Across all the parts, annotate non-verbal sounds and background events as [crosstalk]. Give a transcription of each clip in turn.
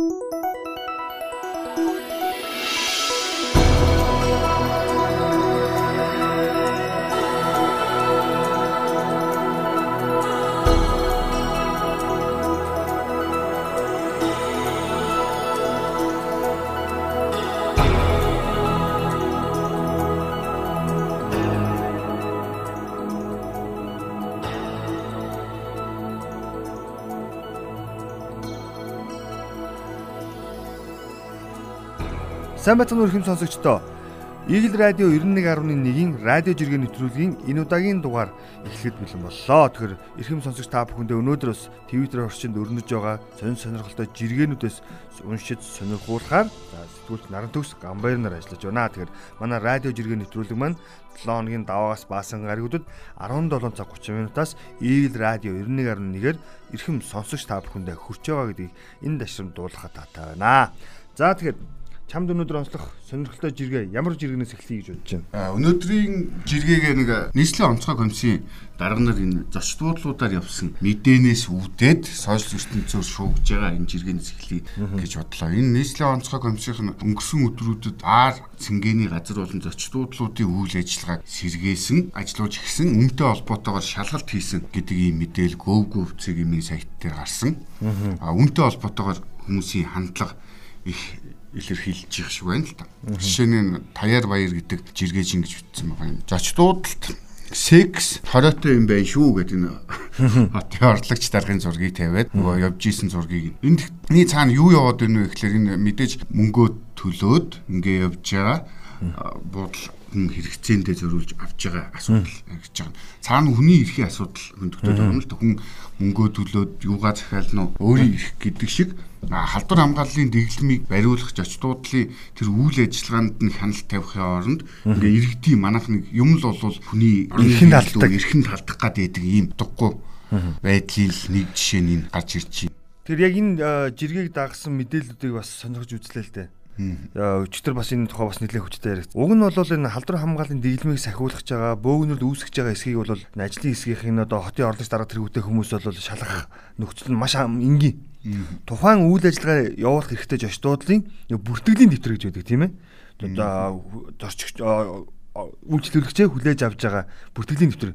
Música Сайн бацхан өрхөм сонсогчдоо Игэл радио 91.1-ийн радио жиргээ нэвтрүүлгийн энэ удаагийн дугаар эхлэхэд бэлэн боллоо. Тэгэхээр эрхэм сонсогч та бүхэндээ өнөөдөр бас Twitter орчинд өрнөж байгаа сонир сонирхолтой жиргээнүүдээс уншиж сонирхуулахаар сэтгүүлч Наран төгс Гамбайр нар ажиллаж байна. Тэгэхээр манай радио жиргээ нэвтрүүлэг маань 7 хоногийн даваагаас баасан гаригуудад 17 цаг 30 минутаас Игэл радио 91.1-ээр эрхэм сонсогч та бүхэндээ хүрч байгаа гэдгийг энэ дашрамд дуулгахад таатай байна. За тэгэхээр чамд өнөөдөр онцлох сонирхолтой жиргээ ямар жиргэнээс эхлэе гэж бодож байна. А өнөөдрийн жиргээгээ нэг нийслэлийн онцгой комиссийн дарга нар энэ зочд буудлуудаар явсан мэдээнээс үүдээд сошиал ертөнцөөр шуугж байгаа энэ жиргээнээс эхлэе гэж бодлоо. Энэ нийслэлийн онцгой комиссийн өнгөрсөн өдрүүдэд аар цэнгэний газар болон зочд буудлуудын үйл ажиллагааг сэргээсэн, ажиллаж гисэн үнэтэй холбоотойгоор шалгалт хийсэн гэдэг ийм мэдээлэл GoGo-ийн сайт дээр гарсан. А үнэтэй холбоотойгоор хүмүүсийн хандлага их илэрхийлж их шиг байна л да. Жишээ нь таяар баяр гэдэг жиргээ жингэж бичсэн байгаа юм. Зочдуудалд секс хоройтой юм байна шүү гэдэг энэ [laughs] хотын орлогч даргын зургийг тавиад нөгөө явж исэн зургийг эндний цаана юу яваад байна вэ гэхээр энэ мэдээж мөнгөө төлөөд ингээ явж байгаа буудал хүн хэрэгцээндээ зориулж авч байгаа асуудал гэж байгаа. Цаана хүний эрхийн асуудал хөндөгдөд байгаа юм л. Хүн мөнгөө төлөөд юугаа захиална уу? Өөрийн эрх гэдэг шиг халдвар хамгааллын дэглэмийг бариулах зочдуудлын тэр үйл ажиллагаанд нь хяналт тавихын оронд ингээ иргэдийн манайх нэг юм л бол хүний эрхэнд алддаг эрхэнд алдах байдаг ийм дуггүй байдлын нэг жишээ нь гарч ирж байна. Тэр яг энэ жиргэг дагсан мэдээллүүдийг бас сонирхож үзлээ л дээ өчтөр бас энэ тухай бас нэлээд хүчтэй яригд. Уг нь бол энэ халдвар хамгааллын дэглэмийг сахиулах байгаа, бөөгнөрд үүсгэж байгаа эсхийг бол ажлын хэсгийнх нь одоо хотын орлогч дарга тэргүүтэй хүмүүс бол шалгах нөхцөл нь маш энгийн. Тухайн үйл ажиллагаа явуулах хэрэгтэй зочдуудлын бүртгэлийн дэвтэр гэж байдаг тийм ээ. Одоо зорчигч үйлчлүүлэгчээ хүлээж авч байгаа бүртгэлийн дэвтэр.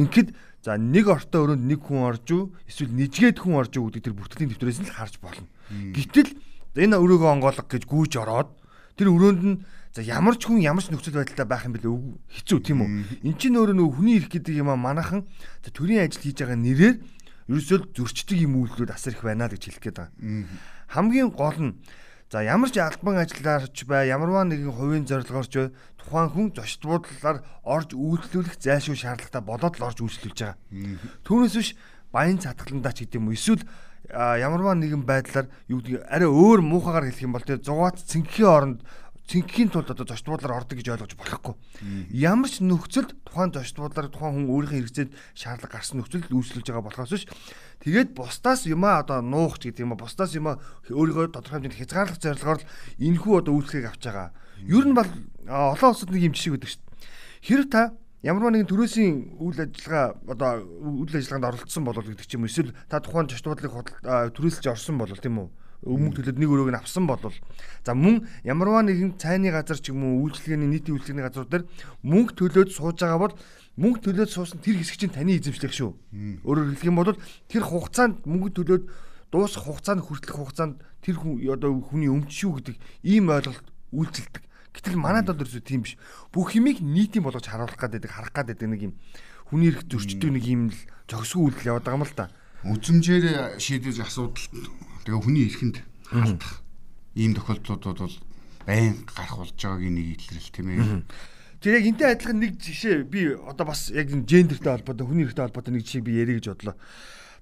Ингээд за нэг ортой өрөөнд нэг хүн орж уу эсвэл нэжгээд хүн орж уу гэдэг тэр бүртгэлийн дэвтрээс нь л харж болно. Гэвтэл энэ өрөөгөө онгоолго гэж гүйж ороод тэр өрөөнд нь за ямар ч хүн ямар ч нөхцөл байдалтай байх юм бэлээ хэцүү тийм үү? Эн чинь өөрөө нөгөө хүний ирэх гэдэг юм а манахан төрийн ажил хийж байгаа нэрээр ерөөсөө зөрчдөг юм үйлдэлүүд асар их байна л гэж хэлэх гээд байгаа. Хамгийн гол нь за ямар ч албан ажиллаарч бай ямарваа нэгэн хувийн зорилгоорч бай тухайн хүн зочд буудлаар орж үйлчлүүлэх зайлшгүй шаардлагатай болоод л орж үйлчлүүлж байгаа. Түүнээс биш баян цатгаландаа ч гэдэм үү эсвэл ямарваа нэгэн байдлаар юу гэдэг арай өөр муухагаар хэлэх юм бол тэр зугаат цэнхэхийн оронд цэнхэхийн тулд одоо зочдбуудлаар ордог гэж ойлгож болохгүй. Ямар ч нөхцөлд тухайн зочдбуудлаар тухайн хүн өөрийнхөө хэрэгцээд шаардлага гарсан нөхцөлд үйлчлүүлж байгаа болохоос биш. Тэгээд бусдаас юмаа одоо нуух гэдэг юм а бусдаас юмаа өөрийгөө тодорхой хэмжээнд хязгаарлах зорилгоор л энэхүү одоо үйлчлэгийг авч байгаа. Ер нь бол олон улсад нэг юм жишээ байдаг шүү дээ. Хэрэг та ямар нэгэн төрөөсийн үйл ажиллагаа одоо үйл ажиллагаанд оролцсон болол гэдэг ч юм эсвэл та тухайн зочдлыг төрөөсөлж орсон болол тийм үү? Өмнө төлөд нэг өрөөг нь авсан болол. За мөн ямарваа нэгэн цайны газар ч юм уу үйлчлэгээний нийтийн үйлчлэгээний газар дээр мөнгө төлөөд сууж байгаа бол мөнгө төлөөд суусан тэр хэсэг чинь таны эзэмшлэх шүү. Өөрөөр хэлэх юм бол тэр хугацаанд мөнгө төлөөд дуусах хугацаанд хүртэлх хугацаанд тэр хүн одоо хүний өмч шүү гэдэг ийм ойлголт үйлчлдэг Гэтэл манайд бол ерөөсөө тийм биш. Бүх юмыг нийтийн болгож харуулах гэдэг харах гэдэг нэг юм хүний эрх зөрчдөг нэг юм л зөксгүй үйлдэл яваад байгаа юм л да. Үзмжээр шийдэж асуудал тэгээ хүний эрхэнд алдах ийм тохиолдлууд бол байн гарах болж байгаагийн нэг илрэл тийм ээ. Тэр яг энтэй адилхан нэг жишээ би одоо бас яг гендертэй холбоотой хүний эрхтэй холбоотой нэг жишээ би ярих гэж бодлоо.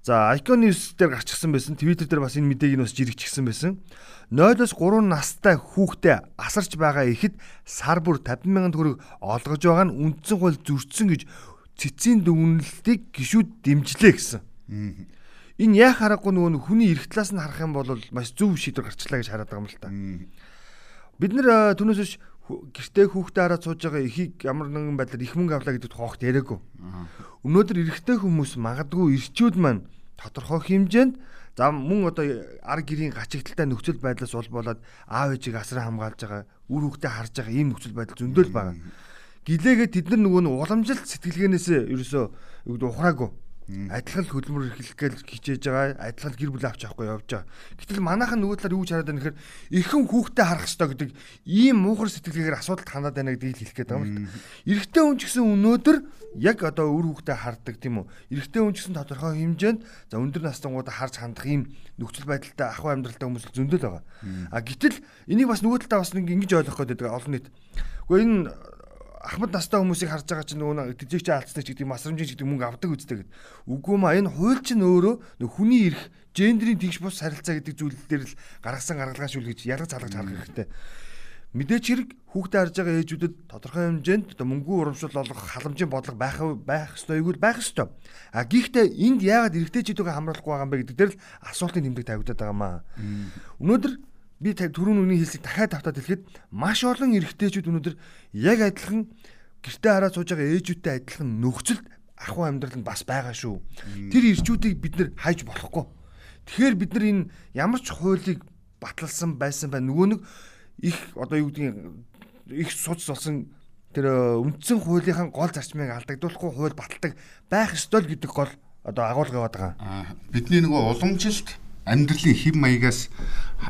За Icon News дээр гарчихсан байсан. Twitter дээр бас энэ мэдээг нь бас жирэгчсэн байсан. 0-оос 3 настай хүүхдээ асарч байгаа ихэд сар бүр 50 мянган төгрөг олгож байгаа нь үндсэн хууль зөрчсөн гэж цэцгийн дүгнэлтийг гişүүд дэмжлээ гэсэн. Энэ яах аргагүй нөгөө хүний эрх талаас нь харах юм бол маш зөв шийдвэр гарчлаа гэж хараад байгаа юм л та. Бид нэр түүнээс биш гэртээ хүүхдээ хараад сууж байгаа эхийг ямар нэгэн байдлаар их мөнгө авлаа гэдэг тухайд яриаггүй. Өнөөдөр эрэгтэй хүмүүс магадгүй ирчүүд маань тодорхой хэмжээнд За мөн одоо ар гэрийн гачигдaltaй нөхцөл байдлаас ул болоод аав ээжийг асран хамгаалж байгаа, үр хүүхдээ харж байгаа ийм нөхцөл байдал зөндөл байгаа. Гэлээгээ тэд нар нөгөө нь уламжилт сэтгэлгээнээс ерөөсөө юу гэдэг ухраагүй Адилхан хөдөлмөр эрхлэх гээл хичээж байгаа. Адилхан гэр бүл авч явахгүй явж байгаа. Гэтэл манайхан нөгөө талаар юу ч хараад байна гэхээр эрхэн хүүхдээ харах хэрэгтэй гэдэг ийм муухар сэтгэлгээгээр асуудалд хандаад байна гэдгийг хэлэх гээд байгаа юм л. Эрэгтэй хүн ч гэсэн өнөөдөр яг одоо үр хүүхдээ хардаг тийм үү. Эрэгтэй хүн ч гэсэн тодорхой хэмжээнд за өндөр настангуудаа харж хандах ийм нөхцөл байдалтай ахуй амьдралтай хүмүүс зөндөл байгаа. А гэтэл энийг бас нөгөө талдаа бас ингэж ойлгох гээд байгаа олон нийт. Гэхдээ энэ ахмад настай хүмүүсийг харж байгаа чинь нөгөө тэжээгч алдсан ч гэдэг масрамжийн ч гэдэг мөнгө авдаг үстэй гэд. Үгүй маа энэ хууль чинь өөрөө хүний эрх, гендрийн тэгш бус харилцаа гэдэг зүйл дээр л гаргасан гаргалгаа шүүл гэж ялгаж залгаж харах хэрэгтэй. Мэдээч хэрэг хүүхдээ харж байгаа ээжүүдэд тодорхой хэмжээнд одоо мөнгө урамшил олох халамжийн бодлого байх байх ёстой юу байх ёстой. А гэхдээ энд яагаад эрэгтэйчүүдээ хамруулахгүй байгаа юм бэ гэдэг дээр л асуултын тэмдэг тавигдаад байгаа маа. Өнөөдөр би түрүүн үний хэлсийг дахиад автаад хэлэхэд маш олон эрэгтэйчүүд өнөөдөр яг адилхан гэртээ хараад сууж байгаа ээжүүдтэй адилхан нөхцөлд ахуй амьдрал нь бас байгаа шүү. Тэр ирчүүдийг бид нэр хайж болохгүй. Тэгэхээр бид нар энэ ямар ч хуулийг баталсан байсан бай нөгөө нэг их одоо юу гэдгийг их суц болсон тэр э, үндсэн хуулийнхаа гол зарчмыг алдагдуулахгүй хууль баталдаг байх ёстой л гэдэг гол одоо агуулга яваад байгаа. Бидний нөгөө уламжилт амьдралын хэв маягаас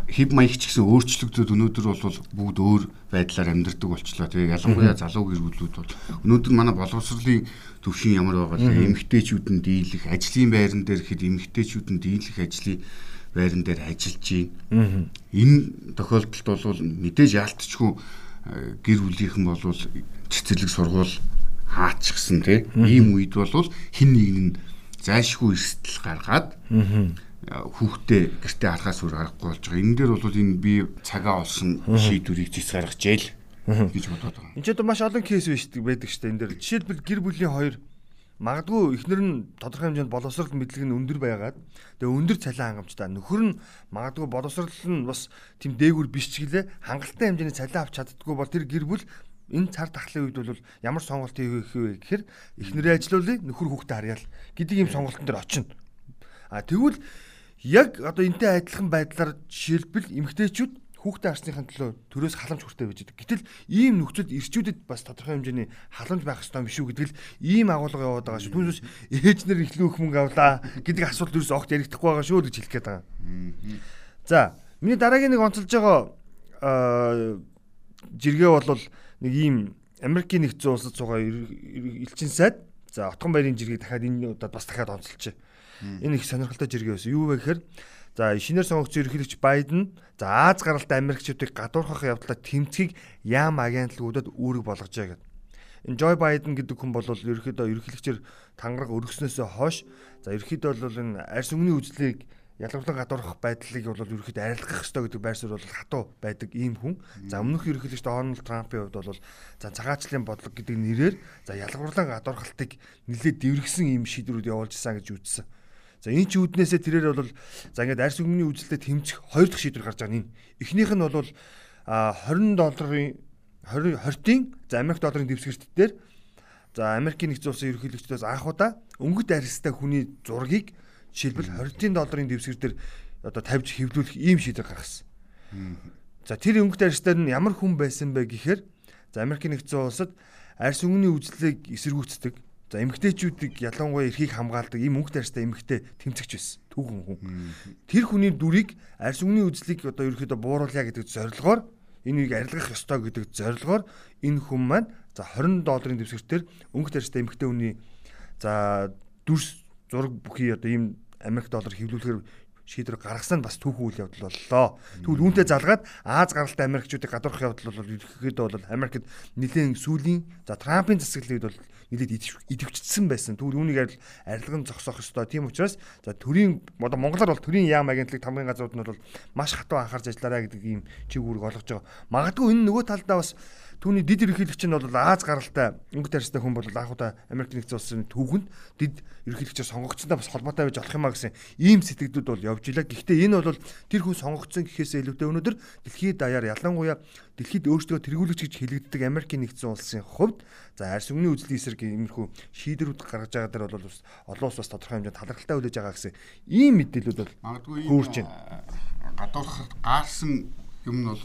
хэв маяг ч гэсэн өөрчлөгдөд өнөөдөр бол бүгд өөр байдлаар амьдардаг болчлоо. Тэгээ ялангуяа залуу гэр бүлүүд бол өнөөдөр манай боловсролын төвшин ямар байгаа вэ? Эмэгтэйчүүд нь дийлэх, ажлын байран дээр хэд эмэгтэйчүүд нь дийлэх ажлын байран дээр ажиллаж байна. Энэ тохиолдолд бол мэдээж яалтчгүй э, гэр бүлийнхэн бол цэцэрлэг сургуул хаачихсан тий. Ийм үед бол хин нэг нь зайлшгүй эрсдэл гаргаад хүүхдээ гэртээ харахаас өөр аргагүй болж байгаа. Энэ дээр бол энэ би цагаа олсон шийдвэрийг зэс гаргажээ л гэж бодоод байгаа. Энд ч одоо маш олон кейс байдаг шүү дээ. Энэ дээр жишээлбэл гэр бүлийн хоёр магадгүй эхнэр нь тодорхой хэмжээнд боловсрол мэдлэг нь өндөр байгаад тэгээ өндөр цалин хангамжтай нөхөр нь магадгүй боловсрол нь бас тийм дээгүр биш ч гэлээ хангалттай хэмжээний цалин авч чаддгүй бол тэр гэр бүл энэ цар тахлын үед бол ямар сонголт хийх вэ гэхээр эхнэрээ ажилуулъя нөхөр хүүхдээ харьяал гэдэг ийм сонголтон дээр очино. А тэгвэл яг одоо энтэй адилхан байдлаар жишээлбэл эмгтээчүүд хүүхдээ арсныхын төлөө төрөөс халамж хүртээ байж байгаа. Гэтэл ийм нөхцөлд ирчүүдэд бас тодорхой хэмжээний халамж байх ёстой юм шүү гэдэг л ийм агуулга яваад байгаа шүү. Түүнээс ээж нар ихлүү их мөнгө авлаа гэдэг асуулт ерөөс огт ярихдахгүй байгаа шүү гэж хэлэх гээд байгаа. За, миний дараагийн нэг онцолж байгаа жиргээ бол нэг ийм Америкийн нэгдсэн улсад суугаа элчин сайд за отгон баярын жиргээ дахиад энэ удаад бас дахиад онцолж байна Энэ их сонирхолтой жиргээ байсан. Юу вэ гэхээр за шинээр сонгогдсон ерөнхийлөгч Байден за Аз гаралтай Америкчуудыг гадуурхах явдлаа тэмцгийг яам агентлагуудад үүрэг болгожээ гэдэг. Энэ Joe Biden гэдэг хүн бол ерөнхийдөө ерөнхийлөгчөөр тангараг өргөснөөс хойш за ерөнхийдөө бол энэ арьс өнгөний үзлийг ялгарлан гадуурхах байдлыг бол ерөөхдөө арилгах ёстой гэдэг байр суурь бол хатуу байдаг ийм хүн. За өмнөх ерөнхийлөгч Дональд Трампын хувьд бол за цагаачлалын бодлого гэдэг нэрээр за ялгарлан гадуурхалтыг нэлээд дэврэгсэн ийм шийдвэрүүд явуулж исэн гэж үзсэн. За энэ ч үүднээсээ тэрээр бол за ингээд арьс өнгөний үзэлтэд тэмцэх хоёр дахь шийдвэр гарч байгаа нь. Эхнийх нь бол 20 долларын 20 20-ын за Америк долларын дэвсгэрт дээр за Америкийн нэгдсэн улсын ерөнхийлөгчдөөс анх удаа өнгөт арьстай хүний зургийг жишээлбэл 20 долларын дэвсгэр дээр одоо тавьж хэвлүүлэх ийм шийдвэр гаргасан. За тэр өнгөт арьстай нь ямар хүн байсан бэ гэхээр за Америкийн нэгдсэн улсад арьс өнгөний үзлийг эсэргүүцдэг За эмгтээчүүдийг ялангуяа эрхийг хамгаалдаг ийм мөнгө тарьстай эмгтээ тэмцэгч байсан. Түүхэн хүн. Тэр хүний дүрийг арьс өнгөний үзлийг одоо ерөөхдөө бууруулъя гэдэг зорилгоор энийг арилгах ёстой гэдэг зорилгоор энэ хүн маань за 20 долларын дэвсгэртээр өнгө тарьстай эмгтээ хүний за дүрс зураг бүхий одоо ийм Америк доллар хэвлүүлэхээр шийдвэр гаргасан нь бас түүхэн үйл явдал боллоо. Тэгвэл үүнтэй залгаад Аз гаралтай Америкчуудыг гадуурхах явдал бол ерөнхийдөө бол Америкт нэлээд сүүлийн за Трампын засаглалд бол нэлээд идэвчсэн байсан. Тэгвэл үүнийг арилган зогсоох ёстой. Тийм учраас за төрийн одоо монголоор бол төрийн яам агентлаг тамгын газрууд нь бол маш хатуу анхаарч ажиллаарай гэдэг ийм чиг үүрэг олгож байгаа. Магадгүй энэ нөгөө талдаа бас түүний дид ерөнхийлөгч нь бол Аз гаралтай өнгө тарьстай хүн бол анх удаа Америк нэгдсэн улсын түүхэнд дид ерөнхийлөгчөөр сонгогдсондоо бас холбоотой байж болох юмаа гэсэн ийм сэтгэлдүүд бол явж илаа. Гэхдээ энэ бол тэр хүн сонгогдсон гэхээс илүүтэй өнөөдөр дэлхийд даяар ялангуяа дэлхийд өөрсдөө тэргүүлэгч гэж хэлэгддэг Америкийн нэгдсэн улсын хувьд за арьс өнгөний үзлийн эсрэг иймэрхүү шийдвэрүүд гаргаж байгаа дээр бол бас олон улс бас тодорхой хэмжээнд талархалтай хүлээж байгаа гэсэн ийм мэдээлүүд бол хөрж байна. Гадуурх гаарсан юм нь бол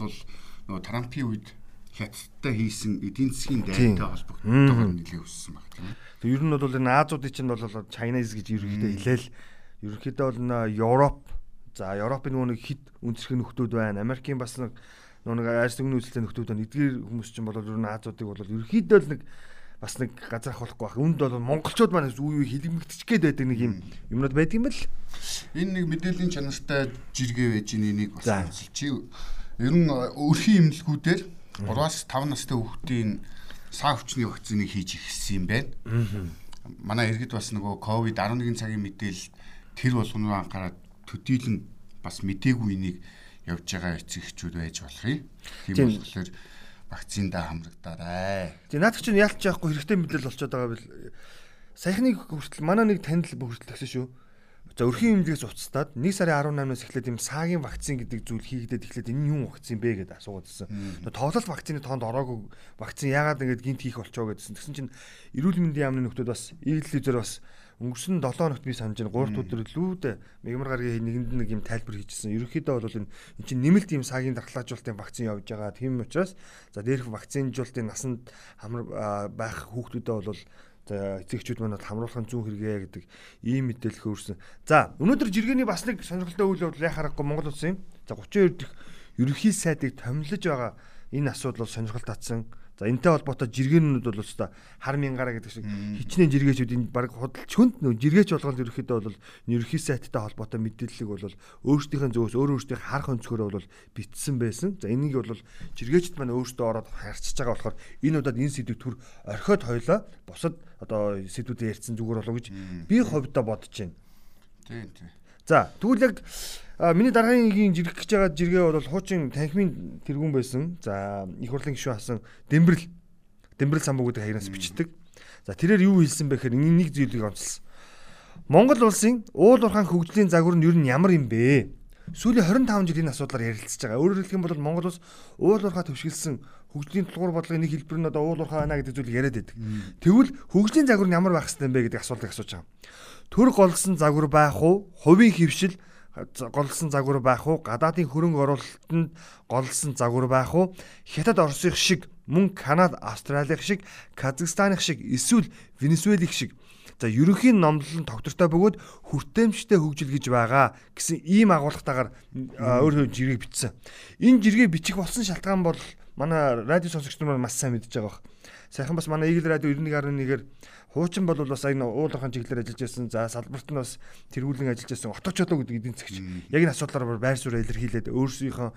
нөгөө Трампын үед хятадтай хийсэн эдийн засгийн дайнтай холбогдтойгоор нэлээд өссөн баг тийм. Тэг ер нь бол энэ Азуудын чинь бол Chinese гэж ерөнхийдөө хэлээл ерөнхийдөө бол Европ за Европын нөгөө нэг хит үндэсрэх нөхдүүд байна. Америкийн бас нэг нөгөө нэг арьс өнгөний үйлчлэл нөхдүүд байна. Эдгээр хүмүүс чинь бол ер нь Азуудыг бол ерөнхийдөө л нэг бас нэг газар ахуулахгүй байх. Үүнд бол монголчууд маань үе үе хилэгмэгдчих гээд байдаг нэг юм юмнууд байдаг юм бэл. Энэ нэг мэдээллийн чанартай жиргээ байж энийг бас чи ер нь өрхийн имлгүүдээр 3-аас 5 настай хүүхдийн саа хүчний вакциныг хийж эхэлсэн юм байна. Манай иргэд бас нөгөө ковид 11 цагийн мэдээлэл тэр болгоно анхаарал төдийлөн бас мдээгүй энийг явж байгаа эцэг эхчүүд байж болохыг. Тийм болохоор вакциндаа хамрагдаарай. Тэгээ наад чинь яалтч яахгүй хэрэгтэй мэдээлэл болчиход байгаа бил саяхныг хүртэл манай нэг танил хүртэл гэсэн шүү За өрхийн имлэгээс уцтаад 1 сарын 18-наас эхлээд юм саагийн вакцин гэдэг зүйл хийгдээд эхлээд энэ юу вакцин бэ гэдээ асуугаад байсан. Тоглолт вакцины тоонд ороогүй вакцин яагаад ингэж гинт хийх болчоо гэдсэн. Тэгсэн чинь эрүүл мэндийн яамны нөхдүүд бас ийгэл үзээр бас өнгөрсөн 7 хоногт би санаж байна 3 өдөр лүүд мегмар гаргийн нэгэнд нэг юм тайлбар хийжсэн. Ерөнхийдөө бол энэ эн чинь нэмэлт юм саагийн дархлаажуулалтын вакцин явж байгаа. Тийм учраас за дээрх вакцинжуулалтын насанд хамар байх хүүхдүүдэд бол эцэгчүүд манад хамруулахын зүүн хэрэгээ гэдэг ийм мэдээлэл хөрсөн. За өнөөдөр жиргэний бас нэг сонирхолтой үйл явдал яхаарахгүй Монгол улсын за 32 дэх ерөнхий сайдыг томилж байгаа энэ асуудал бол сонирхол татсан. За энтэй холбоотой жиргэнүүд бол өстой хар мянгаараа гэдэг шиг хичнээн жиргээчүүд энэ баг худалч хүнд нөө жиргээч болгоод ерөөхдөө бол ерөнхий сайттай холбоотой мэдээллийг бол өөрсдийнхээ зөвөөс өөр өөрсдийн харах өнцгөрөө бол битсэн байсан. За энийг бол жиргээчд маань өөрсдөө ороод харьцаж байгаа болохоор энэ удаад энэ сэдвийг түр орхиод хойлоо бусад одоо сэдвүүдээр ярьсан зүгээр болов гэж би ховдоо бодож байна. Тийм тийм. За тэгвэл яг миний дараагийн жиргэх гэж байгаа жиргээ бол хуучин танхимын тэргүүн байсан. За их хурлын гишүүн хасан Дэмбэрэл Дэмбэрэл самбуу гэдэг хаягнаас бичдэг. За тэрээр юу хэлсэн бэ гэхээр нэг зүйлийг онцлсан. Монгол улсын уул уурхаан хөгжлийн загвар нь ер нь ямар юм бэ? Сүүлийн 25 жил энэ асуудлаар ярилцж байгаа. Өөрөөр хэлэх юм бол Монгол улс уул уурхаа төвшилсэн хөгжлийн тулгуур бодлогын нэг хэлбэр нь одоо уул уурхаа байна гэдэг зүйл яриад байдаг. Тэгвэл хөгжлийн загвар нь ямар байх хэвтэй юм бэ гэдэг асуултыг асууж байгаа. Төр голсон загвар байх уу? Хувийн хөвшил голсон загвар байх уу? Гадаадын хөрөнгө оруулалтанд голсон загвар байх уу? Хятад Оросыг шиг мөн Канада, Австралийн шиг, Казахстаних шиг эсвэл Венесуэлийн шиг За ерөнхийн номлол нь тогтвортой бөгөөд хүртээмжтэй хөгжил гэж байгаа гэсэн ийм агуулгатаагаар өөрөө жиргэг бичсэн. Энэ жиргээ бичих болсон шалтгаан бол манай радио сонсогч нар маш сайн мэдж байгаа. Сайхан бас манай Eagle радио 91.1-ээр хуучин бол бас энэ уулархан чиглэлээр ажиллаж байсан. За салбарт нь бас тэргүүлэн ажиллаж байсан. Отогчолоо гэдэг эдийн засгч. Яг энэ асуудлаар байр суурь илэрхийлээд өөрсдийнхөө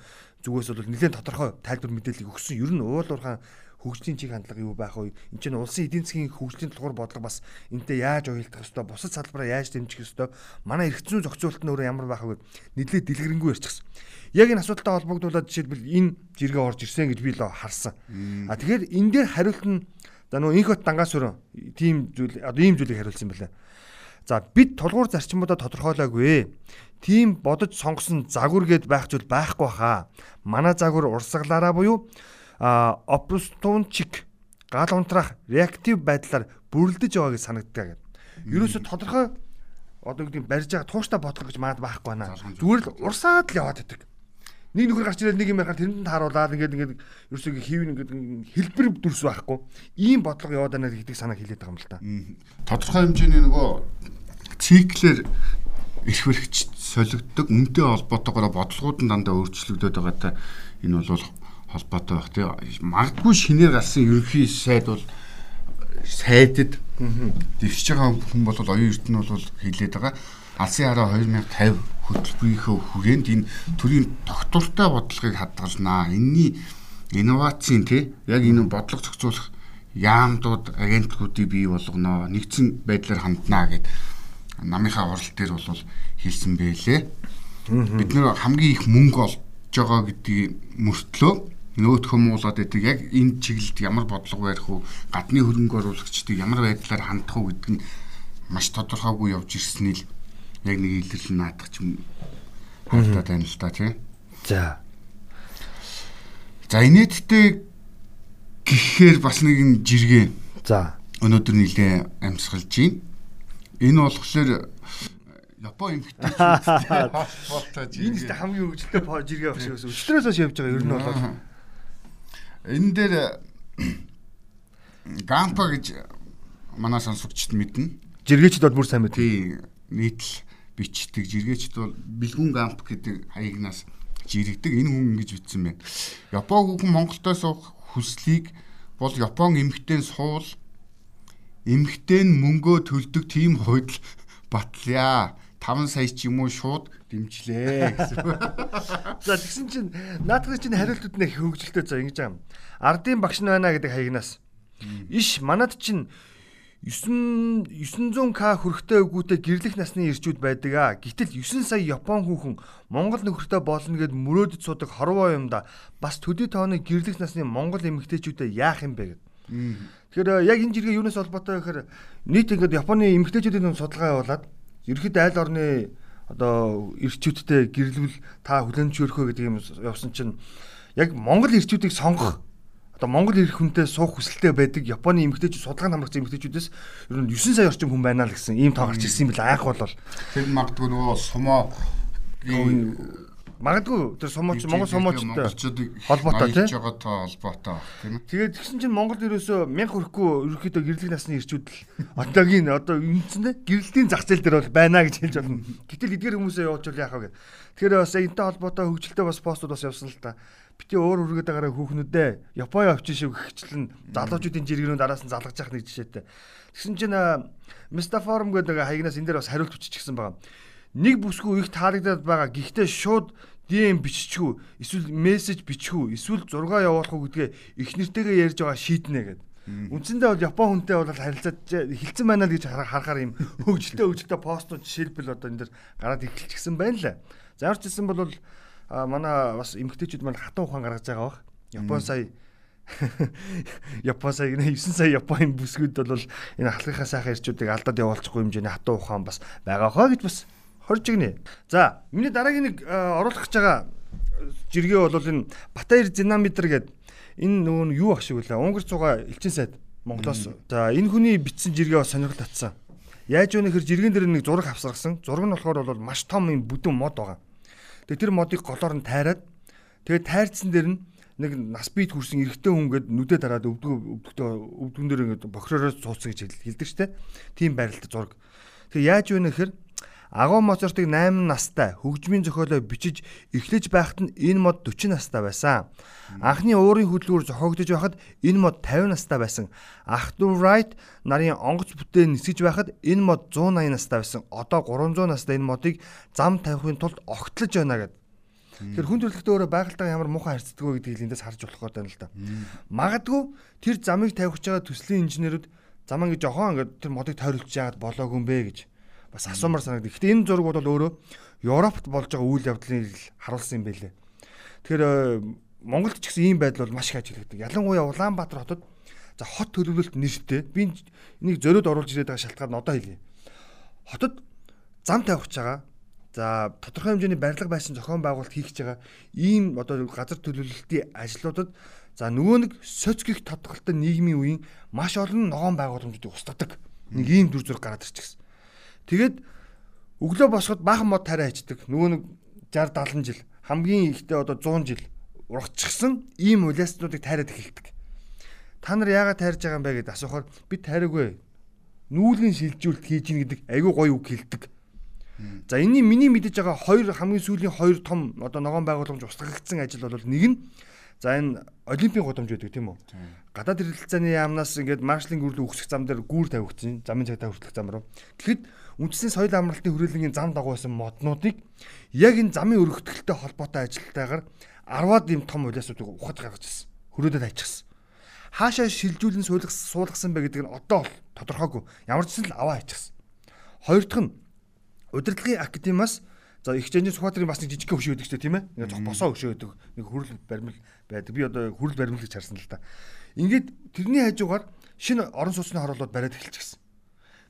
зүгээс бол нэлээд тодорхой тайлбар мэдээлэл өгсөн. Ер нь уулуурхан хөгжлийн чиг хандлага юу байх вэ? Энд чинь улсын эдийн засгийн хөгжлийн тулгуур бодлого бас энтэй яаж уялдах ёстой, бусад салбараа яаж дэмжих ёстой, манай зүйн зохицуулалт нь өөрөө ямар байх вэ? Нийтлээ дэлгэрэнгүй ярьчихсан. Яг энэ асуудалтай холбогдуулаад жишээлбэл энэ жиргээ орж ирсэн гэж би л харсан. А тэгэхээр энэ дээр хариулт нь за нөгөө инх бот дангаас өрөө тийм зүйл одоо ийм зүйлийг хариулсан байна. За бид тулгуур зарчмуудаа тодорхойлоогүй. Тийм бодож сонгосон загвар гэд байх зүйл байхгүй хаа. Манай загвар урсгалаараа буюу а опустунчик гал унтрах реактив байдлаар бүрлдэж байгааг санагддаг гэдэг. Ерөөсө тодорхой одоо гэдэг барьж байгаа тууштай бодлого гэж маад байхгүй байна. Зүгээр л урсаад л яваад байдаг. Нэг нөхөр гарч ирээд нэг юм ярахаар тэрэнд тааруулаад ингээд ингээд ерөөсөө хийв ингээд хэлбэр дүрс байхгүй. Ийм бодлого яваад байна гэдэг санаа хэлээд байгаа юм л та. Тодорхой хэмжээний нөгөө циклэр эрх баригч солигддог үнтэй холбоотойгоор бодлогууд нь дандаа өөрчлөгдөд байгаа та. Энэ бол холбоотой байх тийм магадгүй шинээр гарсан ерөнхий сайд бол сайдд дэвшиж байгаа хүн бол оюун эрдэнэ бол хэлээд байгаа. Алсын хараа 2050 хөтөлбөрийнхөө хүрээнд энэ төрийн тогтвортой бодлогыг хадгалнаа. Энийний инновацийн тий яг энэ бодлого зохицуулах яамдууд агентлагуудыг бий болгоно. Нэгдсэн байдлаар ханднаа гэд намынхаа оролт дээр бол хэлсэн байлээ. Бид нэр хамгийн их мөнгө олж байгаа гэдгийг мөртлөө нөгөөх хүмүүлээд байдаг яг энэ чиглэлд ямар бодлого барих уу гадны хөрөнгө оруулагчдыг ямар байдлаар хандах уу гэдэг нь маш тодорхойгүй явж ирснийг яг нэг илэрлэн наадах юм тохиолдоод байна л да тий. За. За инээдтэй гэхээр бас нэгэн жиргээ. За. Өнөөдөр нилээ амьсгалж байна. Энэ болохоор Япон эмэгтэй холбоотой Энэ ихтэй хамгийн хөгжилтэй жиргээ багш гэсэн. Өчтөрөөс хойш явж байгаа ер нь бол энэ дээр Гампа гэж манай сонсогчд мэднэ. жиргээчд бол бүр сайн мэд. Тий нийтл бичдэг жиргээчд бол бэлгүн гамп гэдэг хаягнаас жирэгдэг энэ хүн ингэж бичсэн байна. Япон хүн Монголдоо суух хүслийг бол Япон эмэгтэй суул эмэгтэй нь мөнгөө төлдөг тийм хойдл батлая. 5 сая ч юм уу шууд дэмжлээ гэсэн. За тэгсэн чинь наадхын чинь хариултууд нэг хөгжилтэй за ингэж юм. Ардын багш нь байна гэдэг хаягнаас. Иш манад чинь 9 900к хүрэхтэй өгүүтэй гэрлэх насны ирчүүд байдаг а. Гэтэл 9 сая Япон хүүхэн Монгол нөхөртэй болно гэд мөрөөдөж суудаг хорвоо юм да. Бас төдий тооны гэрлэх насны Монгол эмэгтэйчүүдэд яах юм бэ гэд. Тэгэхээр яг энэ жиргээ юунаас холбоотой гэхээр нийт ингээд Японы эмэгтэйчүүдийн судалгаа явуулаад ерхэд айл орны одоо ирчүүдтэй гэрлэвэл та хүлэнж өрхөө гэдэг юм явсан чинь яг Монгол ирчүүдийг сонгох одоо Монгол ирэх хүнтэй суух хүсэлтэй байдаг Японы эмэгтэйчүүд судалгаанд хамрагсан эмэгтэйчүүдээс ер нь 9 сая орчим хүн байна л гэсэн ийм тоо гарч ирсэн юм бэл айх бол Тэр магадгүй нөгөө сумоо магадгүй тэр сумооч Монгол сумоочтой монголчуудыг холбоотой тийм байгаа тоо холбоотой тийм ээ. Тэгээд тэгсэн чинь Монгол ерөөсөө 1000 хүрэхгүй ерөөхдөө гэрлэх насны ирчүүд л одоогийн одоо үндсэндээ гэрлэлтийн зах зээл дээр бол байна гэж хэлж болно. Гэтэл эдгээр хүмүүсээ явуулж яах вэ гэд. Тэгэхээр бас энэтэй холбоотой хөгжилтэй бас постууд бас явсан л та. Бити өөр үргээд байгаараа хүүхнүүдээ Япон явчих шиг хөгчлэн залуучуудын жиргэнүүд араас нь залгаж явах нэг жишээтэй. Тэгсэн чинь Мистаформ гэдэг хаягнаас энэ дээр бас хариулт өччихсэн байгаа. Нэг бүсгүй их таалагдаад байгаа. Гэхдээ шууд DM биччихүү, эсвэл мессеж биччихүү, эсвэл зураг явуулах уу гэдгээ их нэртэйгээ ярьж байгаа шийднэ гэдэг. Үндсэндээ бол Япон хүнтэй бол харилцаад хилцэн байна л гэж харахаар юм [laughs] хөгжилтэй хөгжилтэй постууд жишээлбэл одоо энэ дэр гараад эхэлчихсэн байна лээ. За ямар ч гэсэн бол манай бас эмгтээчүүд маань хатан ухаан гаргаж байгаа бах. Япон сая [laughs] Япон сая гэнэ 9 сая Японы бүсгүүд бол энэ халахынхаа сайхан ирчүүдийг алдаад явуулчихгүй хэмжээний хатан ухаан бас байгаа хаа гэж бас хорж игнэ. За миний дараагийн нэг оруулах гэж байгаа жиргээ бол энэ Батаяр Зинаметр гэдэг энэ нөгөө юу ах шиг үлээ. Унгар цуга элчин сайд Монголоос. За энэ хүний бичсэн жиргээ бас сонирхол татсан. Яаж вэ гэхээр жиргэн дээр нэг зураг авсаргасан. Зураг нь болохоор бол маш том юм бүдүүн мод байгаа. Тэгээ тэр модыг голоор нь тайраад тэгээ тайрцсан дээр нь нэг нас бийд хүрсэн эрэгтэй хүн гээд нүдэ дараад өвдгөө өвдөгтөө өвдгөн дээр ингээд бохиророо цууцсан гэж хэлдэг штэ. Тийм байралтай зураг. Тэгээ яаж вэ нэхэр Агуу Моцартыг 8 настай хөгжмийн зохиолоо бичиж эхлэж байхад нь энэ мод 40 настай байсан. Анхны уурын хөдөлгүүр зохиогдож байхад энэ мод 50 настай байсан. Arthur Wright нарын онгоц бүтээн нисгэж байхад энэ мод 180 настай байсан. Одоо 300 настай энэ модыг зам тавихын тулд огтлож байна гэдэг. Тэр хүн төрөлхтөө өөрөө байгальтайгаа ямар муухай харьцдаг вэ гэдгийг эндээс харж болох гэдэг юм л да. Магадгүй тэр замыг тавих гэж байгаа төслийн инженерүүд замаа ингэ жохоо ингэ тэр модыг тойролцож яагаад болоогүй юм бэ гэж бас асуумар санагдав. Гэхдээ энэ зураг бол өөрөө Европт болж байгаа үйл явдлыг харуулсан юм байлээ. Тэгэхээр э, Монголд ч гэсэн ийм байдал бол маш их ажиглагддаг. Ялангуяа Улаанбаатар хотод за хот төлөвлөлт нэртэй би энийг зөрөөд оруулж ирээд байгаа шалтгаан нь одоо хэлье. Хотод зам тавих гэж байгаа. За тодорхой хэмжээний барилга байшин зохион байгуулалт хийх гэж байгаа ийм одоо газар төлөвлөлтийн ажлуудад за нөгөө нэг соцгих тодголтой нийгмийн үеийн маш олон ногоон байгууламжуудыг устгадаг. Нэг ийм дүр зураг гараад ирчихсэн. Тэгээд өглөө босоход баахан мод тариа хийдэг. Нөгөө нэг 60 70 жил хамгийн ихтэй одоо 100 жил ургачихсан ийм улиаснуудыг тайраад эхэлдэг. Та нар яагаад тайрж байгаа юм бэ гэдээ асуухаар би тайраагүй. Нүүлгэн шилжүүлэлт хийж ийн гэдэг айгүй гоё үг хэлдэг. За энэний миний мэдэж байгаа хоёр хамгийн сүүлийн хоёр том одоо ногоон байгууламж устгагдсан ажил бол нэг нь за энэ олимпийн гудамж байдаг тийм үү? Гадаад ирэлцээний яамнаас ингээд маршалын гүрэл үхсэх зам дээр гүүр тавигдсан. Замын цагтаа хүртэх зам руу. Тэгэхэд үндэсний соёл амралтын хүрээлэнгийн зам дагуу байсан моднуудыг яг энэ замын өргөтгөлтэй холбоотой ажилтайгаар 10-аад ийм том улиасуудыг ухаж гаргаж ирсэн. Хөрөөдөд аччихсан. Хаашаа шилжүүлэн суулгасан бэ гэдэг нь одоо тодорхойгүй. Ямар ч зүйл аваа аччихсан. Хоёр дахь нь удирдлагын академиас за их хэмжээний Сүхбаатарын бас нэг жижиг хөшөө өгдөг ч тийм ээ. Ингээд зох босоо хөшөө өгдөг. Нэг хүрэл баримл байдаг. Би одоо хүрэл баримл гэж харсан л да. Ингээд тэрний хажуугаар шинэ орон сууцны хороолууд бариад эхэлчихсэн.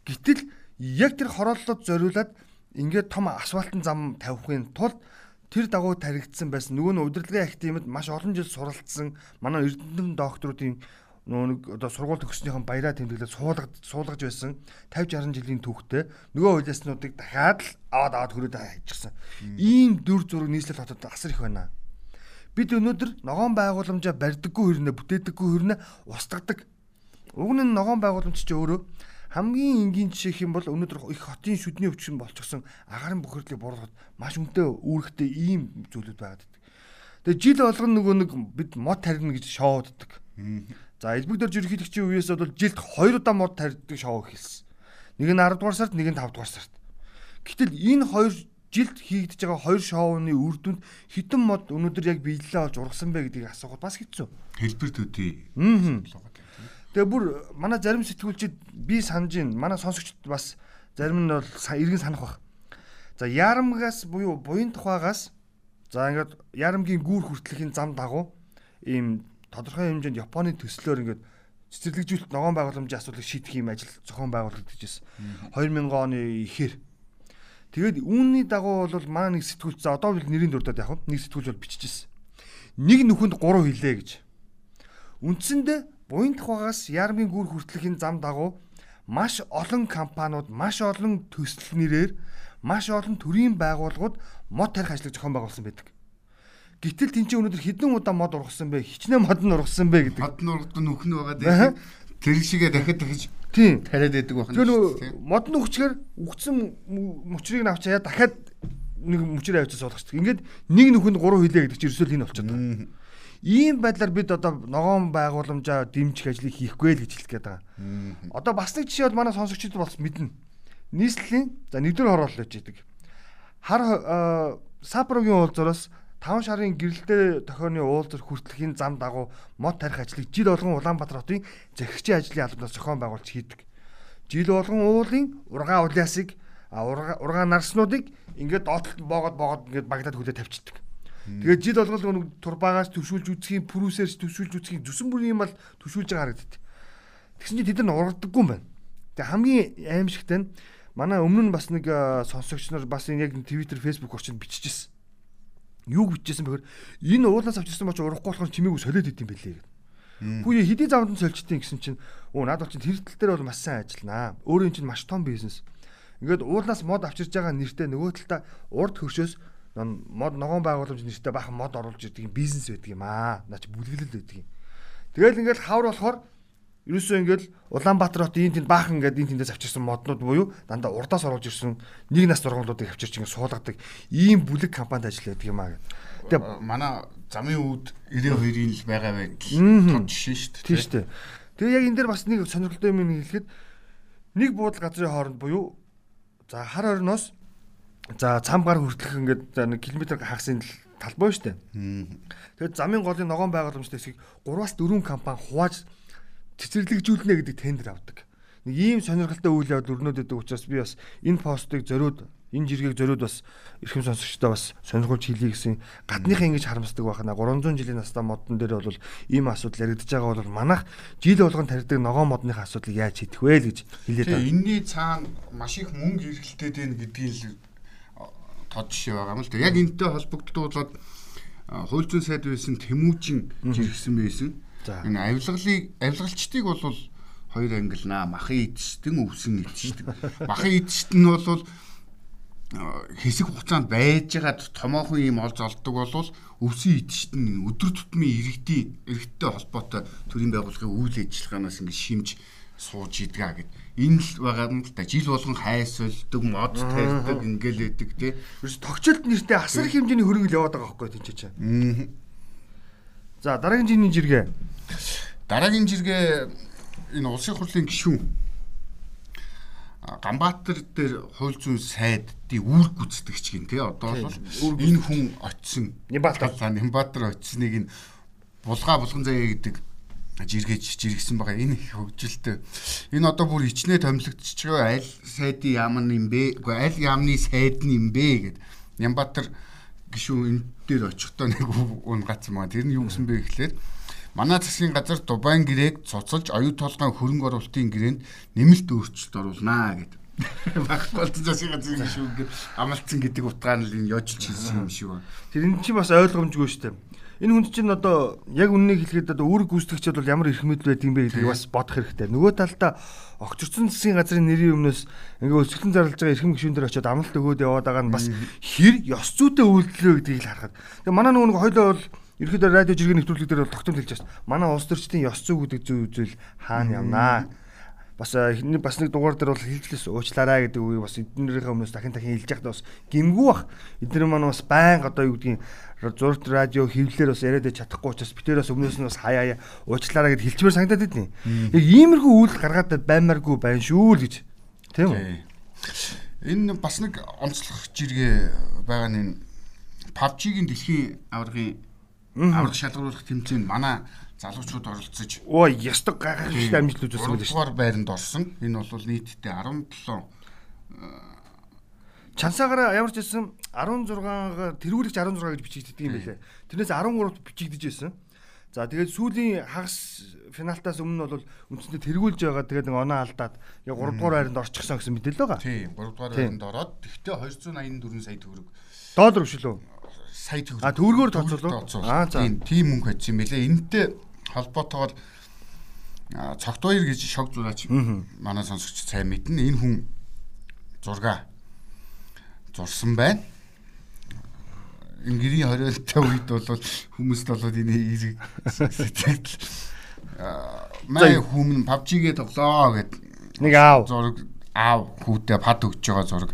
Гэтэл яг тэр хорооллоод зориулаад ингээд том асфальтын зам тавихын тулд тэр дагуу таригдсан байсан. Нөгөө нь удирдлагын активэд маш олон жил суралцсан манай эрдэнэм докторуудын нөгөө нэг одоо сургууль төгснөхийн баяраа тэмдэглээд суулгаж суулгаж байсан 50 60 жилийн түүхтэй нөгөө хуулиаснуудыг дахиад л аваад аваад хөрөөд хайчихсан. Ийм дүр зураг нийслэл хотод асар их байна. Бид өнөөдөр ногоон байгууламжаа барьдаггүй хэрнээ бүтээдэггүй хэрнээ устгадаг. Уг нь ногоон байгууламж чи өөрөө хамгийн энгийн жишээх юм бол өнөөдөр их хотын шүдний өвчин болчихсон агарын бохирдлыг бууруулахад маш үнэтэй үүрэгтэй ийм зүйлүүд байгаад байдаг. Тэгээ жил болгоно нөгөө нэг бид мод тарина гэж шоуддаг. За элбэг дөрж ерөнхийлөгчийн үеэс бол жилд 2 удаа мод тарьдаг шоу эхэлсэн. Нэг нь 10 дугаар сард, нэг нь 5 дугаар сард. Гэтэл энэ хоёр жилд хийгдэж байгаа хоёр шоуны үр дүнд хитэн мод өнөөдөр яг биелэлээ олж ургасан бэ гэдгийг асуухад бас хэцүү. Хэлбэр төдий. Тэгээ бүр манай зарим сэтгүүлчид би санаж байна. Манай сонсогчд бас зарим нь бол иргэн санах бах. За ярамгаас буюу буян тухайгаас за ингээд ярамгийн гүүр хүртэлхийн зам дагуу ийм тодорхой хэмжээнд Японы төслөөр ингээд цэцэрлэгжүүлэлт ногоон байгууламжийн асуудлыг шийдэх юм ажил зохион байгуулагдаж байсан. 2000 оны ихэр. Тэгээд үүний дагуу бол манай нэг сэтгүүлч за одоо бол нэрийн дурдаад яг нэг сэтгүүлч бол биччихсэн. Нэг нүхэнд 3 хилээ гэж. Үндсэндээ буян тухагаас ярмын гүр хүртэлхийн зам дагуу маш олон компаниуд, маш олон төсөл нэрээр, маш олон төрлийн байгууллагууд мод тарих ажлыг зохион байгуулсан байдаг. Гэтэл тэн чинь өнөөдөр хэдэн удаа мод ургасан бэ? Хичнээн мод нь ургасан бэ гэдэг. Мод нь ургад нүх нь байгаа дээ. Тэр шигээ дахиад дахиж тийм тариад байдаг байна. Тэр мод нь өгчгээр үгцэн мөчрийг авчаа дахиад нэг мөчрөө авчиж суулгач. Ингээд нэг нүхэнд 3 хилээ гэдэг чинь ерөөсөө энэ болчиход байна. Ийм байдлаар бид одоо ногоон байгууламжаа дэмжих ажлыг хийхгүй л гэж хэлэх гээд байгаа. Одоо бас нэг жишээ бол манай сонсогчид бас мэднэ. Нийслэлийн за нэгдүгээр хороолол гэж идэг. Хар Сапрогийн уулзараас 5 шарын гэрэлтэй тохионы уулзар хүртэлхийн зам дагуу мод тарих ажлыг жил болгон Улаанбаатар хотын захирагчийн ажлын албанаас зохион байгуулж хийдэг. Жил болгон уулын ургаа улиасыг ургаа нарснуудыг ингээд доотлолт боогод боогод ингээд багтаад хүлээ тавьчихдаг. Тэгээд жил болгон нэг турбаагаас төвшүүлж үзхийн пүрүүсээс төвшүүлж үзхийн зүсэн бүрийн юм бол төвшүүлж байгаа харагддаг. Тэгсэн чинь тэд нар ургадаггүй юм байна. Тэгээ хамгийн аимшигтай нь манай өмнө нь бас нэг сонсогч нар бас яг Twitter, Facebook орчинд биччихсэн юу бичижсэн бэхээр энэ уулаас авчирсан боч урахгүй болохоор чимээгүй солиод идэм байлээ гэдэг. Хүү хэдийн замд нь сольчтیں۔ гэсэн чинь өө наад бол чинь тэр тал дээр бол маш сайн ажилланаа. Өөрөө чинь маш том бизнес. Ингээд уулнаас мод авчирж байгаа нэртэй нөгөө талдаа урд хөршөөс мод ногоон байгууламж нэртэй бахан мод оруулж ирдэг бизнес байдаг юм аа. Наач бүлгэлэл байдаг юм. Тэгэл ингээд хавар болохоор Ерөөсөө ингээл Улаанбаатар хот ийм тэнд баахан ингээд ийм тэндээс авчирсан моднууд буюу дандаа урдаас оруулж ирсэн нэг нас сургуулиудыг авчирч ингээд суулгадаг ийм бүлэг компанид ажилладаг юм аа гэдэг. Тэгээ манай замын үүд 92-ийн л байгаа байдал тод жишээ шүү дээ. Тийм шүү дээ. Тэгээ яг энэ дээр бас нэг сонирхолтой юм хэлэхэд нэг буудал газрын хооронд буюу за хар орноос за цам гар хүртэлх ингээд за нэг километр хагасын талбай шүү дээ. Тэгээд замын голын ногоон байгууламжтай хэсгийг 3-аас 4 компани хувааж цэцэрлэгжүүлнэ гэдэг тендер авдаг. Нэг ийм сонирхолтой үйл явдал өрнөд өгдөг учраас би бас энэ постыг зориуд энэ жиргэг зориуд бас эрхэм сонсогчдоо бас сонирхолж хэлье гэсэн гадныхаа ингэж харамсдаг байна. 300 жилийн настай модон дээр бол ийм асуудал яригдж байгаа бол манайх жил болгон тарьдаг ногоон модныхаа асуудлыг яаж шийдэх вэ л гэж хэлээд байна. Энийний цаана маш их мөнгө эргэлтээд байна гэдгийг л тод жишээ байгаа юм л да. Яг энэтэй холбогдуулаад хууль зүйн сайд байсан Тэмүүжин жиргсэн байсан. Энэ авилгалыг авилгалчдыг бол хоёр ангилнаа. Махын эдшдэн өвсөн эдшдэг. Махын эдшд нь бол хэсэг хугацаанд байж байгаа томоохон юм олж олдог болвол өвсөн эдшд нь өдөр тутмын иргэдийн иргэдтэй холбоотой төрийн байгууллагын үйл ажиллагаанаас ингэ шимж сууж идгаа гэд. Энэ л байгаа нь л да жил болгон хайсвалдаг, мод тарьдаг ингээл өгдөг тий. Ерөөс тогтчлт нэртэй асар хэмжээний хөрөнгө яваад байгаа байхгүй тийч чаа. За дараагийн жиний жиргээ. Дараагийн жиргээ энэ улсын хурлын гишүүн Ганбаатар дээр хууль зүйн сайдын үүрэг гүйцэтгэгч гин тий одоо бол энэ хүн очисон Нямбатар Нямбатар очисныг нь булгаа булган заяа гэдэг жиргэж жиргсэн байгаа энэ их хөгжилтэй. Энэ одоо бүр ичнээ томилогдчихж байгаа аль сайдын яам юм бэ? Үгүй аль яамны сайд нь юм бэ гэд. Нямбатар гишүүн энэ дээр очихдоо нэг унгацсан байгаа. Тэр нь юу гэсэн бэ гэхлээр Манай засгийн газар Дубайн гэрээг цуцалж оюу толгойн хөрөнгө оруулалтын гэрээнд нэмэлт өөрчлөлт оруулнаа гэд. [laughs] Багт болтон засгийн газрын гишүүн амлцсан гэдэг утгаар нь л энэ ёжилж хэлсэн юм шиг байна. Тэр энэ чинь бас ойлгомжгүй шүү дээ. Энэ хүн чинь одоо яг үннийг хэлэхэд одоо үүрэг гүйцэтгэгчид бол ямар эрх мэдэл байдаг юм бэ гэдгийг бас бодох хэрэгтэй. Нөгөө талдаа огцорсон засгийн газрын нэрийн өмнөөс ингээ өсгөлэн зарлаж байгаа эрхэм гишүүн дээр очиод амлалт өгөөд яваад байгаа нь бас хэр ёс зүйтэй үйлдэлөө гэдгийг л харахад. Тэгээ манай нөгөө хойлоо бол ерөөдөө радио жиргэн нэвтрүүлэг дээр бол тогтмол хэлж байна. Манай улс төрчдийн ёс зүй гэдэг зүйл зүйл хаана явнаа бас бас нэг дугаар дээр бол хэлжлээс уучлаарай гэдэг үгийг бас эднэрийнхээ өмнөөс дахин дахин хэлж яхад бас гимгүү бах. Эднэр маань бас байнга одоо юу гэдгийг зурд радио хөвлөлөөр бас яриад чадахгүй учраас бид тэрээс өмнөөс нь бас хаяа уучлаарай гэд хэлчмээр санагдаад байдیں۔ Яг иймэрхүү үйл гаргаад баймааргүй байна шүү л гэж. Тийм үү? Энэ бас нэг онцлог жиргээ байгаа нь PUBG-гийн дэлхийн аваргын авраг шалгаруулах тэмцээнд манай залуучууд оролцож оо ястаг гайхалтай амжилт үзүүлсэн байдаг шүү. 3 байранд орсон. Энэ бол нийтдээ 17 Чансаагаараа ямар ч хэлсэн 16-гаар тэргүүлэгч 16 гэж бичигддэг юм байлээ. Тэрнээс 13-т бичигдэж байсан. За тэгээд сүүлийн хагас финалтаас өмнө бол үндсэндээ тэргүүлж байгаа тэгээд нэг оноо алдаад яг 3 дугаар байранд орчихсон гэсэн мэдээлэл байгаа. Тийм 3 дугаар байранд ороод тэгтээ 284 сая төгрөг. Доллар биш үү? Сая төгрөг. А төгрөгөөр тооцоолоо. Аа за. Тийм мөнгө хийсэн юм байлээ. Энэтэй холбоотойгоор цогтбаяр гэж шог зураач манай сонсогч сайн мэднэ. Энэ хүн зурга зурсан байна. Ингэрийн 20-тай үед бол хүмүүст болоод энэ эерэг сэтгэл май хүмүн PUBG-гээ тоглоо гэд нэг аав зураг аав хүүтэй пад өгч байгаа зураг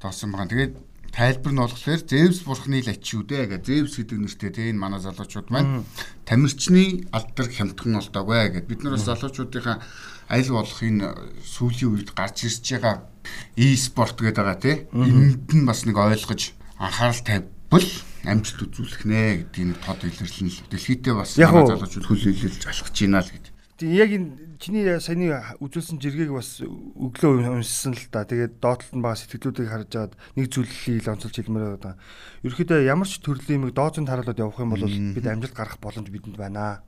тоосон байгаа. Тэгээд тайлбар нь болохоор Зевс бурхны л ачи үү дээ. Гэх Зевс гэдэг нэртэй тийм манай залуучууд маань тамирчны алдар хямдхан болдоггүй гэд бид нар бас залуучуудынхаа аль болох энэ сүүлийн үед гарч ирж байгаа e-спорт гэдэг байгаа тийм энд нь бас нэг ойлгож анхаарал тавьбал амжилт үзүүлэх нэ гэдгийг тод илэрлэн л. Дэлхийдээ бас залуучууд хөл илэрж алхаж байна л гэдэг. Тийм яг энэ чиний саяны үзүүлсэн жиргэг бас өглөө уншсан л да. Тэгээд доотлол нь байгаа сэтгэлүүдийг харж агаад нэг зүйлийг онцолж хэлмээр байгаа. Ерөнхийдөө ямар ч төрлийн юм дооцонд харуулад явах юм бол бид амжилт гарах боломж бидэнд байна.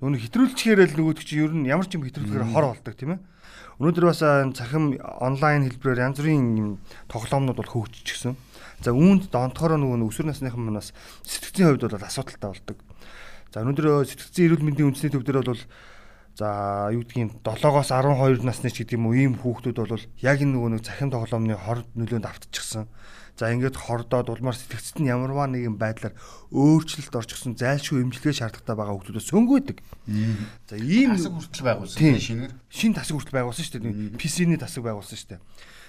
Нүг хэтрүүлчихээр л нөгөөд чи ер нь ямар ч юм хэтрүүлэхээр хор болдог тийм ээ. Өнөөдөр бас цахим онлайн хэлбэрээр янз бүрийн тоглоомнууд бол хөгжчихсөн. За үүнд донтохороо нөгөө өсвөр насныхан манаас сэтгцийн хувьд бол асуудалтай болдог. За өнөөдөр сэтгцийн эрүүл мэндийн үндэсний төв дээр бол За юу гэдгийг 7-оос 12 насны ч гэдэг юм уу ийм хүүхдүүд бол яг энэ нөгөө нэг цахим тоглоомны хорд нөлөөнд автчихсан. За ингээд хордоод улмаар сэтгцэд нь ямарваа нэгэн байдлаар өөрчлөлт орчихсон зайлшгүй эмчилгээ шаардлагатай байгаа хүүхдүүдээс сөнгөөдөг. За ийм тасаг хүртэл байгуулсан шинээр. Шин тасаг хүртэл байгуулсан шүү дээ. PC-ний тасаг байгуулсан шүү дээ.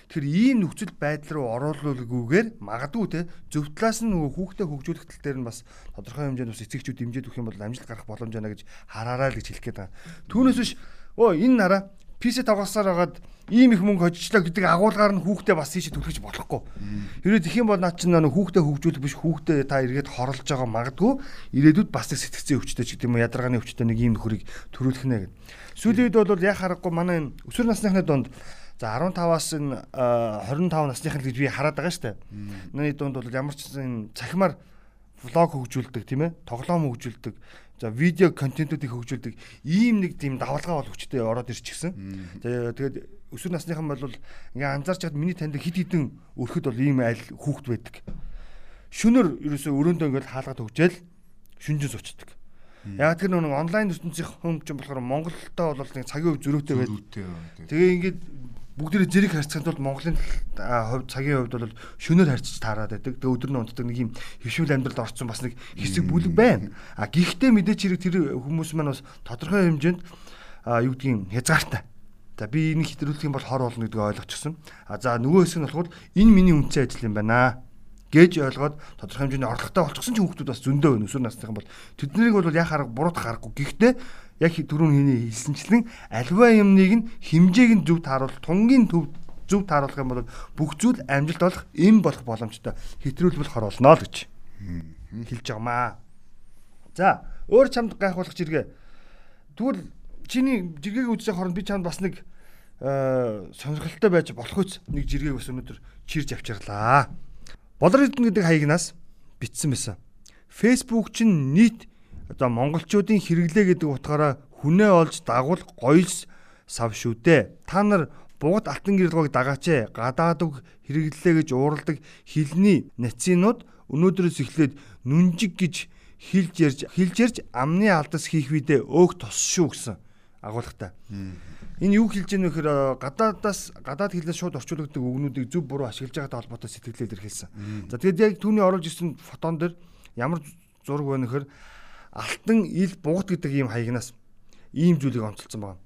Тэгэхээр ийм нөхцөл байдал руу оруулуулгүйгээр магадгүй те зөв талаас нь нөгөө хүүхдээ хөгжүүлэх тал дээр нь бас тодорхой хэмжээнд бас эцэгчүүд дэмжиж өгөх юм бол амжилт гарах боломж байна гэж хараарай л гэж хэлэх гээд байгаа. Түүнээс биш өө энэ нараа PC тоглосоор хагаад ийм их мөнгө хожичлаа гэдэг агуулгаар нь хүүхдээ бас тийш түлхэж болохгүй. Хэрвээ тэгэх юм бол наа чинь нөгөө хүүхдээ хөгжүүлэх биш хүүхдээ та эргээд хорлож байгаа магадгүй ирээдүйд бас нэг сэтгцэн өвчтэй ч гэдэг юм уу ядаргааны өвчтэй нэг ийм нөхрийг төрүүлэх нэ гэдэг. Сүүлийн үед бол яг харахгүй манай өсвөр насныхны донд За 15-аас нь 25 насных л гэж би хараад байгаа шүү дээ. Наны дунд бол ямар ч энэ цахимаар влог хөгжүүлдэг тийм ээ тоглоом хөгжүүлдэг за видео контентуудыг хөгжүүлдэг ийм нэг тийм давалгаа бол хүчтэй ороод ирчихсэн. Тэгээд өсвөр насныхан бол ингээ анзаарч хад миний танд хид хідэн өрхөд бол ийм айл хүүхд байдаг. Шүнөр ерөөсөө өрөөндөө ингээл хаалгаад хөгжөөл шүнжин сучдаг. Яг тэр нэг онлайн ертөнцийн хүм чинь болохоор Монголтой бол нэг цагийн өв зөрүүтэй байдаг. Тэгээ ингээд бүгдээрээ зэрэг харьцахад бол Монголын хувьд цагийн хувьд бол шөнөөр харьцаж таарад байдаг. Тэгээ өдөр нь унтдаг нэг юм хөвшүүл амьдралд орсон бас нэг хэсэг бүлэг байна. А гэхдээ мэдээч хэрэг тэр хүмүүс маань бас тодорхой хэмжээнд юу гэдгийг хязгаартай. За би энийг хэтрүүлэх юм бол хор болно гэдгийг ойлгочихсон. А за нөгөө хэсэг нь болохоор энэ миний үнцэн ажил юм байна гэж ойлгоод тодорхой хэмжээний орлоготой болчихсон ч хүмүүс бас зөндөө байна өсвөр насныхан бол тэднийг бол яг харах буруутах харахгүй. Гэхдээ яг түрүүн хийний хэлсэнчлэн альва юмныг нь хэмжээг нь зөв тааруулах, тунгийн төв зөв тааруулах юм бол бүх зүйл амжилт олох эм болох боломжтой. Хэтрүүлбэл хор болно л гэж хэлж байгаамаа. За, өөр чамд гайхуулах жиргээ. Тэгвэл чиний жиргээг үзэх хооронд би чамд бас нэг сонирхолтой байж болох үс нэг жиргээг бас өнөөдөр чирж авчирлаа. Болор эдэн гэдэг хаягнаас бичсэн байсан. Facebook чинь нийт одоо монголчуудын хэрэглээ гэдэг утгаараа хүнээ олж дагуул гоёс сав шүү дээ. Та нар бугад алтан гэрэлгоог дагаач ээ. Гадаад үг хэрэглэлээ гэж уурладаг хилний нацинууд өнөөдрөөс эхлээд нүнжиг гэж хилж ярьж хилж ярьж амны алдас хийх үедээ өөх тос шүү гэсэн агуулгатай. Энэ юу хэлж яах вэ гэхээр гадаадаас гадаад хэлнээс шууд орчуулдаг үгнүүдийг зөв буруу ашиглаж байгаатай холбоотой сэтгэлдэл илэрхийлсэн. За тэгээд яг түүний оруулж ирсэн фотон дээр ямар зураг байна гэхээр алтан ил бугат гэдэг ийм хаягнаас ийм зүйлийг онцолсон байна.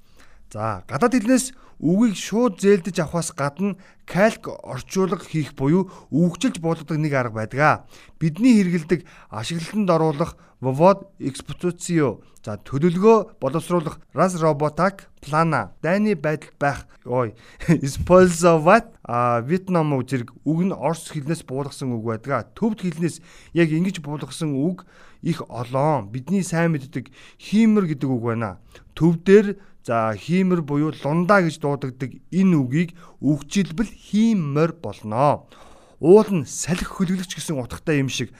За гадаад хэлнээс үгийг шууд зээлдэж авахаас гадна кальк орчуулга хийх буюу үгжилж болгодог нэг арга байдаг. Бидний хэрэгэлдэг ашиглалтанд оруулах ввод экспозицио за төлөвлөгөө боловсруулах раз роботак плана дайны байдалд байх ой [laughs] использовать вьетнам зэрэг үг нь орс хэлнээс буулгасан үг байдаг. Төвд хэлнээс яг ингэж буулгасан үг их олоон бидний сайн мэддэг хиймэр гэдэг үг байна. Төвдөр За хиймэр буюу лундаа гэж дуудагддаг энэ үгийг үгжилбэл хиймэр болно. Уул нь салхи хөлөглөгч гэсэн утгатай юм шиг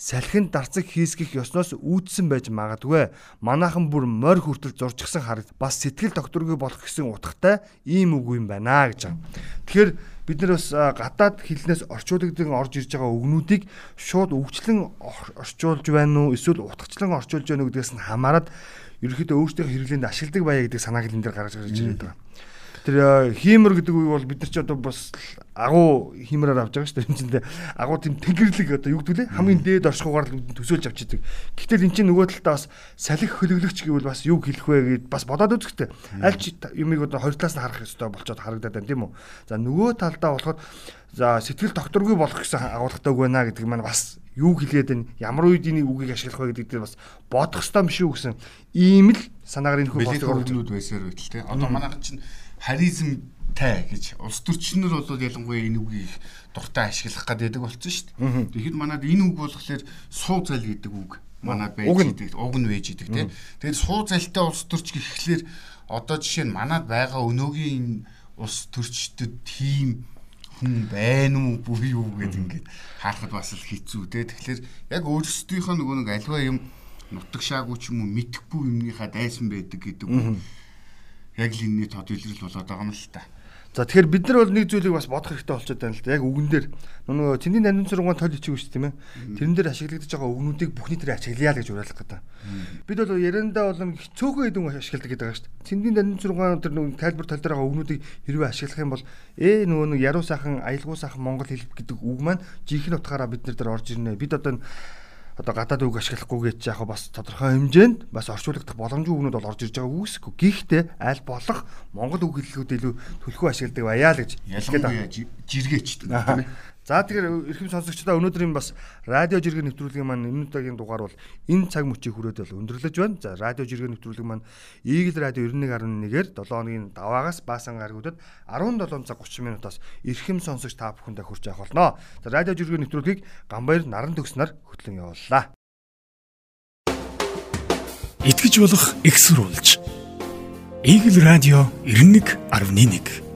салхинд дарцаг хийсгэх ёсноос үүдсэн байж магадгүй. Манаахан бүр морь хүртэл зурчихсан харагд. Бас сэтгэл докторгүй болох гэсэн утгатай ийм үг юм байна гэж. Тэгэхээр бид нар бас гадаад хэлнээс орчуулагдсан орж ирж байгаа үгнүүдийг шууд өвчлэн орчуулж байна уу эсвэл утгачлан орчуулж байна уу гэдгээс нь хамаарат ерөөхдөө өөртөө хэрэглээнд ашигладаг байя гэдэг санааг энэ дээр гаргаж ирж байгаа. Тэр э, хиймэр гэдэг үг бол бид нар ч одоо бас агуу хиймэрээр авч байгаа шүү дээ. Энд чинь агуу тийм тэнгэрлэг одоо юу гэдэг вэ? Хамгийн дээд оршихугаар л төсөөлж авч идэг. Гэтэл эн чинь нөгөө талдаа бас салхи хөлөглөгч гэвэл бас юу хэлэх вэ гэд бас бодоод үзэхтэй. Аль ч юмыг одоо хоёр талаас нь харах ёстой болчоод харагдаад байна тийм үү? За нөгөө талдаа болохоор за сэтгэл докторгүй болох гэсэн агуулгатай үг байна гэдэг маань бас юу хэлээд байна ямар үед энэ үгийг ашиглах вэ гэдэг дээр бас бодох ёстой юм шүү гэсэн ийм л санаагаар энэ хүү бодлого орнууд байсаар байтал те одоо манайх чинь харизмтай гэж. Улс төрчнөр бол ялангуяа энэ үгийг дуртай ашиглах гэдэг болсон шүү дээ. Тэгэхэд манад энэ үг болохоор суу зал гэдэг үг манад байж идэг уг нь байж идэг те. Тэгээд суу залтай улс төрч гэхлээр одоо жишээ нь манад байгаа өнөөгийн улс төрчдөд тийм хүн байна уу буюу юу гэдэг ингээд харахад бас л хэцүү те. Тэгэхээр яг өөрсдийнхөө нөгөө нэг альва юм нутагшаагүй ч юм уу мэдхгүй юмныхаа дайсан байдаг гэдэг. Яг л энэний тод илрэл болоод байгаа юм л та. За тэгэхээр бид нар бол нэг зүйлийг бас бодох хэрэгтэй болчиход байна л да. Яг үгэн дээр нөгөө цэндийн нандин сургууль тойл хичээг шүү дээ тийм ээ. Тэрэн дээр ашиглагдаж байгаа үгнүүдийг бүхний дээр ашиглая л гэж уриалах гэдэг. Бид бол яриандаа болон цөөхөн хэдэн ашигладаг гэдэг байгаа шүү дээ. Цэндийн нандин сургууль тэр нөгөө тайлбар тал дээр байгаа үгнүүдийг хэрвээ ашиглах юм бол ээ нөгөө нэг яруу сайхан аялгүй сайхан монгол хэл гэдэг үг маань жинхэнэ утгаараа бид нар дээр орж ирнэ. Бид одоо одоо гадаад үг ашиглахгүй гэж яг бас тодорхой хэмжээнд бас орчуулагдах боломжгүй үгнүүд бол орж ирж байгааг үгүйсэхгүй. Гэхдээ аль болох монгол үг хэллэгүүд илүү төлхөө ашигладаг байяа л гэж ялангуяа жиргээч тийм ээ. [laughs] За тэгэхээр эрхэм сонсогчдоо өнөөдрийн бас радио жиргэн нэвтрүүлгийн маань энэ удаагийн дугаар бол энэ цаг мөчийг хүрээд бол өндөрлөж байна. За радио жиргэн нэвтрүүлэг маань Eagle радио 91.1-ээр 7 хоногийн даваагаас баасан гарагуудад 17 цаг 30 минутаас эрхэм сонсогч та бүхэндээ хүрч явах болно. За радио жиргэн нэвтрүүлгийг Ганбаяр наран төгснөр хөтлөн явууллаа. Итгэж болох экссурулж. Eagle радио 91.1